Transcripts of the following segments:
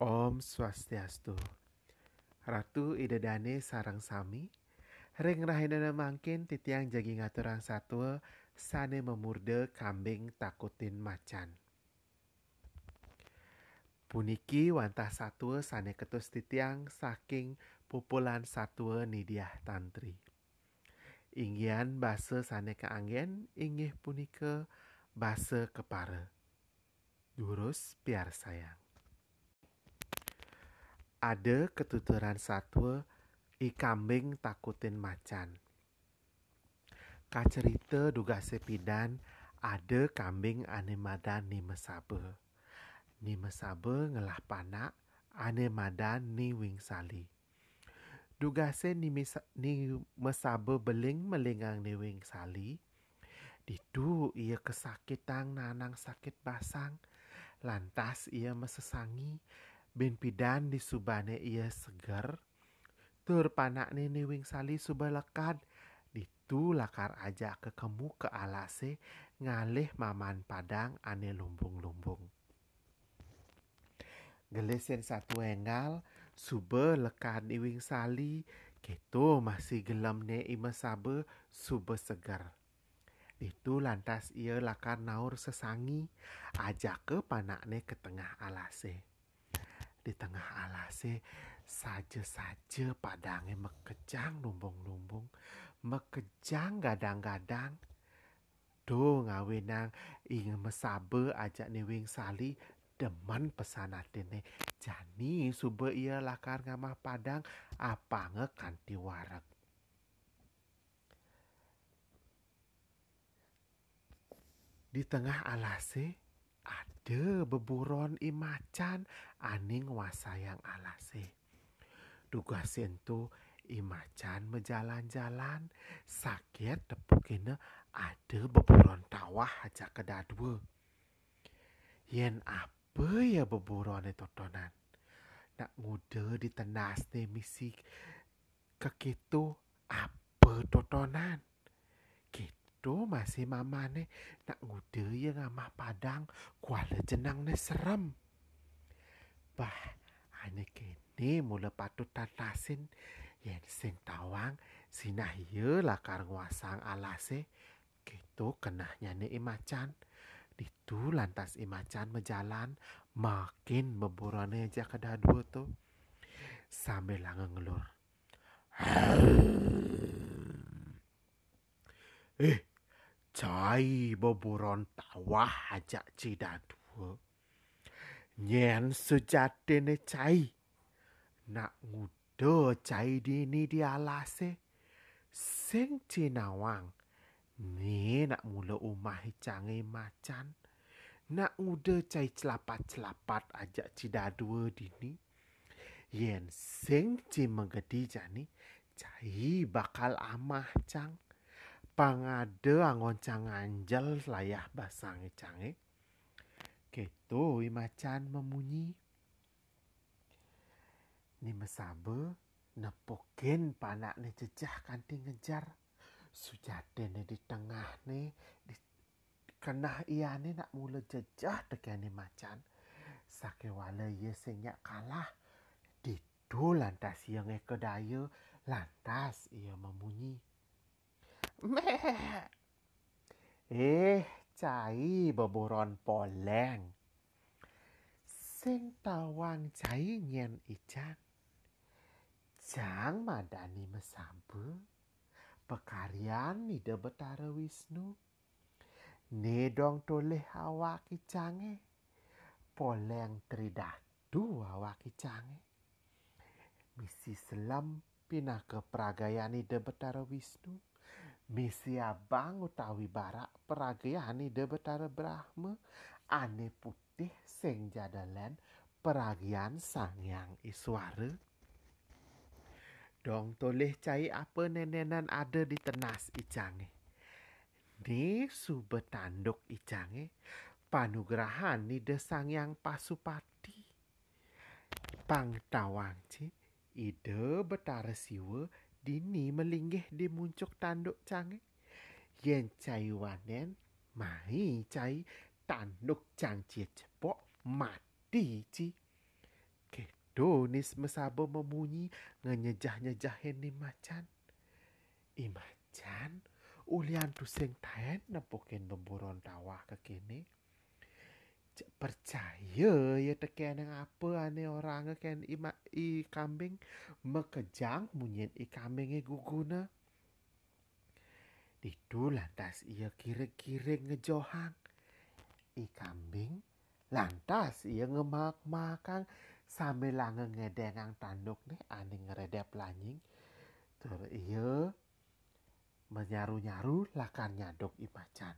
Om Swastiastu. Ratu Idedane sarang sami, ring rahina mangkin titiang jagi ngaturang satwa sane memurde kambing takutin macan. Puniki wantah satwa sane ketus titiang saking pupulan satwa nidiah tantri. Inggian basa sane keanggen inggih punika basa kepara. Durus biar sayang ada ketuturan satwa i kambing takutin macan. Kacerita duga sepidan ada kambing ane madan ni mesabe. Ni mesabe ngelah panak ane madan ni wing sali. Duga se ni, misa, ni mesabe beling melingang ni sali. Ditu ia kesakitan nanang sakit basang. Lantas ia mesesangi Ben pidan di subane ia segar. Tur panak nene wing sali suba lekad. Ditu lakar aja ke kemu ke alase ngalih maman padang ane lumbung-lumbung. Gelesen satu suba lekad iwing sali keto masih gelam ne ima sabe suba segar. Itu lantas ia lakar naur sesangi ajak ke panakne ke tengah alase di tengah alase saja-saja padangnya mekejang lumbung-lumbung mekejang gadang-gadang. Do ngawinang ingin mesabe ajak niwing sali deman pesan atene jani sube ia lakar ngamah padang apa ngekanti warak di tengah alase ada beburon imacan aning wasayang alase. Duga sentu imacan menjalan-jalan sakit tepukina ada beburon tawah aja kedadua. Yen apa ya beburon itu tonan? Nak muda di tenas misi kekitu apa totonan? Do masih mama ne nak ngude ya ngamah padang kuala jenang ne serem. Bah, ane kene mula patut tatasin yen sing tawang sinah ye lakar nguasang alase gitu kenahnya ne imacan. Ditu lantas imacan menjalan makin beburane aja kedua tu sambil ngelur. Eh, cai boburon tawah aja cidadua. Nyen sejatene cai. Nak ngudo cai dini di alase. Sing cinawang. Ni nak mula umah cange macan. Nak ngudo cai celapat-celapat aja cidadua dini. Yen sing cimengedi jani. Cai bakal amah cang pangade angoncang anjel layah basange cange. Keto macan memunyi. Ni mesabe nepokin panak ne jejah kanti ngejar. Sujade ne di tengah ne di kenah ia ne nak mula jejah ni macan. Sake wala ye senyak kalah. Ditu lantas ia ngekedaya lantas ia memunyi. Eh, cai beboron poleng. Sing tawang cai nyen ican. Jang madani mesabe. Pekarian ni betara Wisnu. Nedong toleh awak icange. Poleng tridatu awak icange. Misi selam pinah ke peragayani de betara Wisnu. Misi abang utawi barak peragiani de betara Brahma ane putih sing jadalan peragian sang yang iswara. Dong toleh cai apa nenenan ada di tenas icange. Ni subetanduk icange panugrahan ni de sang yang pasupati. Pang tawang ci ide betara siwa dini melinggih di muncuk tanduk cange. Yen cai wanen, mai cai tanduk cang cie cepok mati ci. Kedo nis mesaba memunyi ngenyejah-nyejahin ni macan. I macan ulian tu sing taen nepokin beburon tawah ke kini. Percaya ya teken yang apa ane orang ken i, ma, i kambing? Mekejang munyin i kambing e guguna. Itu lantas ia kira-kira ngejohang. I kambing lantas ia ngemak-makang sambil lange ngedengang tanduk nih ane ngeredep lanying. Ter ia menyaru-nyaru lakan nyadok i macan.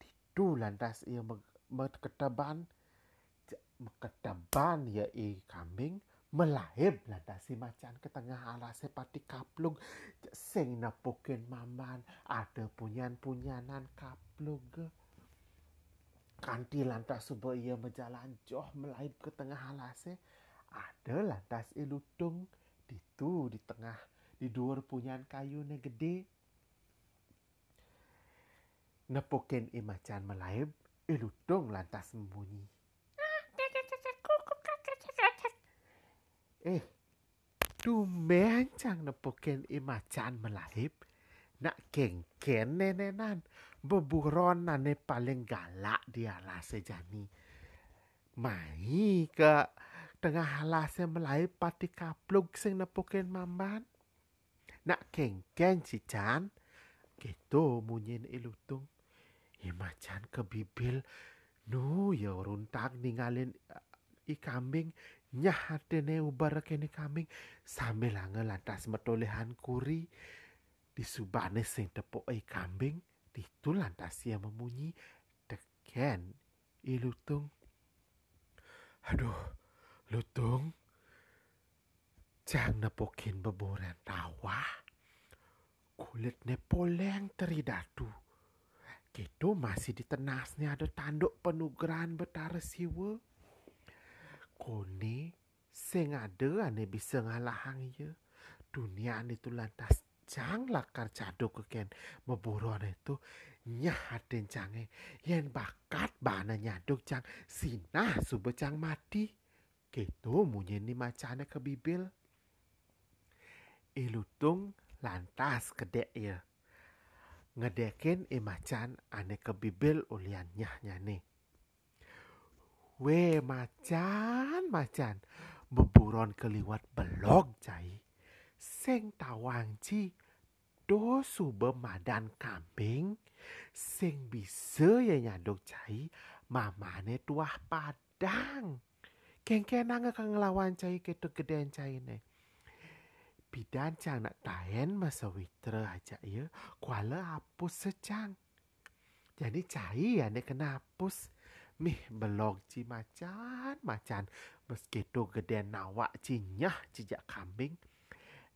Itu lantas ia meketeban meketeban ya i kambing melahib lantas si macan ke tengah alas pati kaplung. Sing napukin maman ada punyan-punyanan kaplung kanti lantas subuh ia berjalan joh melahib ke tengah alas ada lantas ilutung di tu di tengah di dua punyan kayu ne gede. Nepukin i macan ilutung lantas membunyi eh tumben cang nepukin i macan melahib nak kengken nenenan beburon nane paling galak di alas sejani. Mai ke tengah alas melahib pati kaplug sing nepukin mamban? Nak kengken si can gitu munyin ilutung i macan ke bibil. Nu ya runtak ninggalin i kambing. Nyah atene ubar kene kambing. Sambil lange lantas metolehan kuri. Di subane sing tepuk ai kambing. Itu lantas ia memunyi. Teken i lutung. Aduh lutung. Jang nepokin beboran tawa kulit ne poleng teridatu Gitu masih di tenasnya ada tanduk penugeran betara siwa. Kone sing ada ane bisa ngalahang ya. Dunia ane tu lantas cang lakar caduk keken. Meburon itu nyah aden cange yen bakat bana nyaduk cang sinah sube cang mati. Gitu munyen ni macane ke bibil. Ilutung lantas kedek ya ngedekin imacan ane ke bibil ulian nyah nyane. We macan macan beburon keliwat belok cai. Sing tawang ci. Do sube madan kambing. Sing bisa ya nyadok cai. Mamane tuah padang. Kengkenang ngelawan cai ketu gedean cai ne bidan cang nak tayen masa witra aja ya kuala hapus secang jadi cai ya ne kena hapus Mih belok ci macan macan meski tu gede nawak cinyah cijak kambing.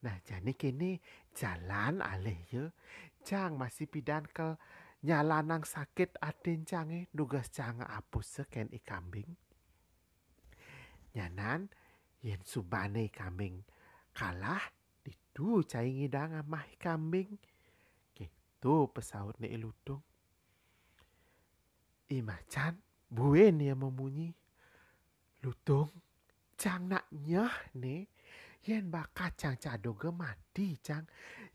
Nah jadi kini jalan alih ya. Cang masih pidan ke nyalanang sakit aden cange nugas cang apus seken i kambing. Nyanan yen subane kambing kalah ditu cai ngidang amah kambing. Gitu pesaut ni ilutung. I macan Buen ya memunyi. Lutung, cang nak nyah ne. Yen bakat cang cadoga mati cang.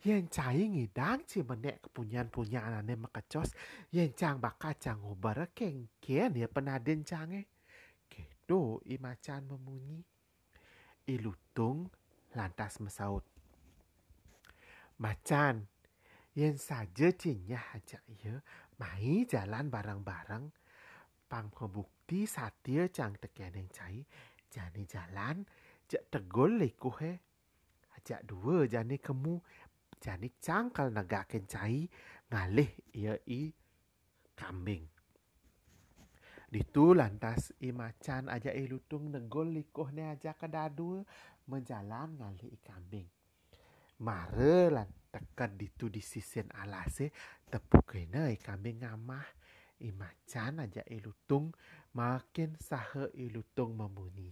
Yen cai ngidang ci menek kepunyan-punyan ane makacos. Yen cang bakat cang ubara kengkian ya penaden cange. Gitu i macan memunyi. I lutung lantas mesaut. Macan, yen saja cinyah aja ya. Mai jalan bareng-bareng pang pembukti satia cang tekeneng cai jani jalan jak tegol leku he ajak dua jani kemu jani cangkal negaken cai ngalih ia i kambing Ditu lantas i macan aja i lutung negol likuh ne aja kedadua menjalan ngalih i kambing. Mare lan tekan ditu di sisen alase tepuk kena i kambing ngamah Imacan aja ilutung makin sahe ilutung membunyi.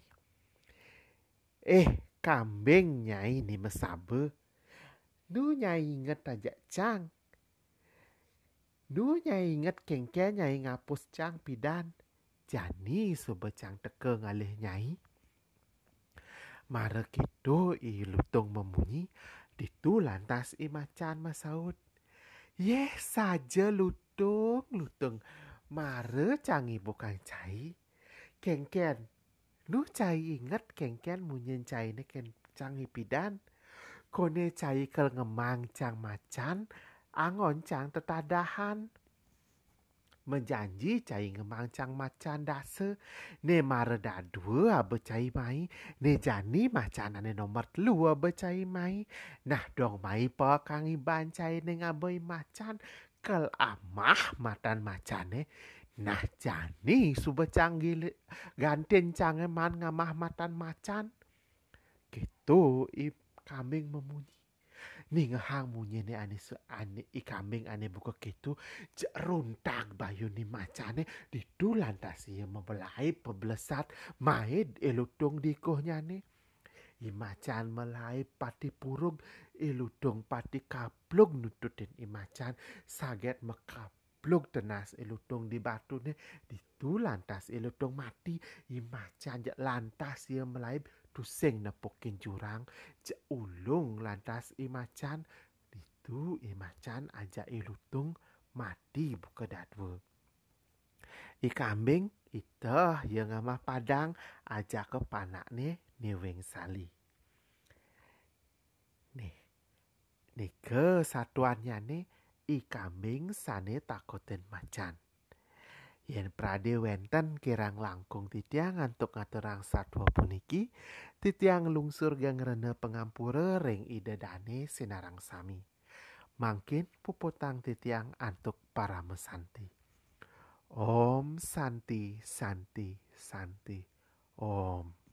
Eh, kambing nyai ni mesabe. Nu nyai inget aja cang. Nu nyai inget kengke nyai ngapus cang pidan. Jani sobe cang teke ngalih nyai. Mare gitu i lutung memunyi, ditu lantas i macan masaud. Yeh saja lutung, lutung. Mare cangi bukan cai. Kengken. Nu cai ingat kengken munyen cai ne ken pidan. Kone cai kel ngemang cang macan, angon cang tetadahan menjanji cai ngemang cang macan dase ne mare dua becai mai ne jani macan ane nomor lua becai mai. Nah dong mai pa kangi bancai ne macan kel amah matan macane nah jani su becanggi ganten cange man ngamah matan macan. Gitu i kambing memunyi ni ngehang munyi ne ane se ane i kambing ane buka gitu runtang bayu ni macane di tu lantas ia membelai pebelesat mai elutong di kohnya i macan melai pati purung ilutong pati kaplug nututin i macan saget mekaplug tenas ilutong di batu ne di tu lantas ilutong mati i macan lantas ia melai tuseng nepokin jurang je ulung lantas i macan. Itu i macan aja i lutung mati buka dadwe i kambing ita yang ama padang aja ke panak ne weng sali. Nih nih ke satuannya nih i kambing sane takoten macan yen prade wenten kirang langkung titiang untuk ngaturang satwa puniki titiang lungsur gang rene pengampura ring ide dane sinarang sami. Mangkin puputang titiang antuk para mesanti. Om Santi Santi Santi. Om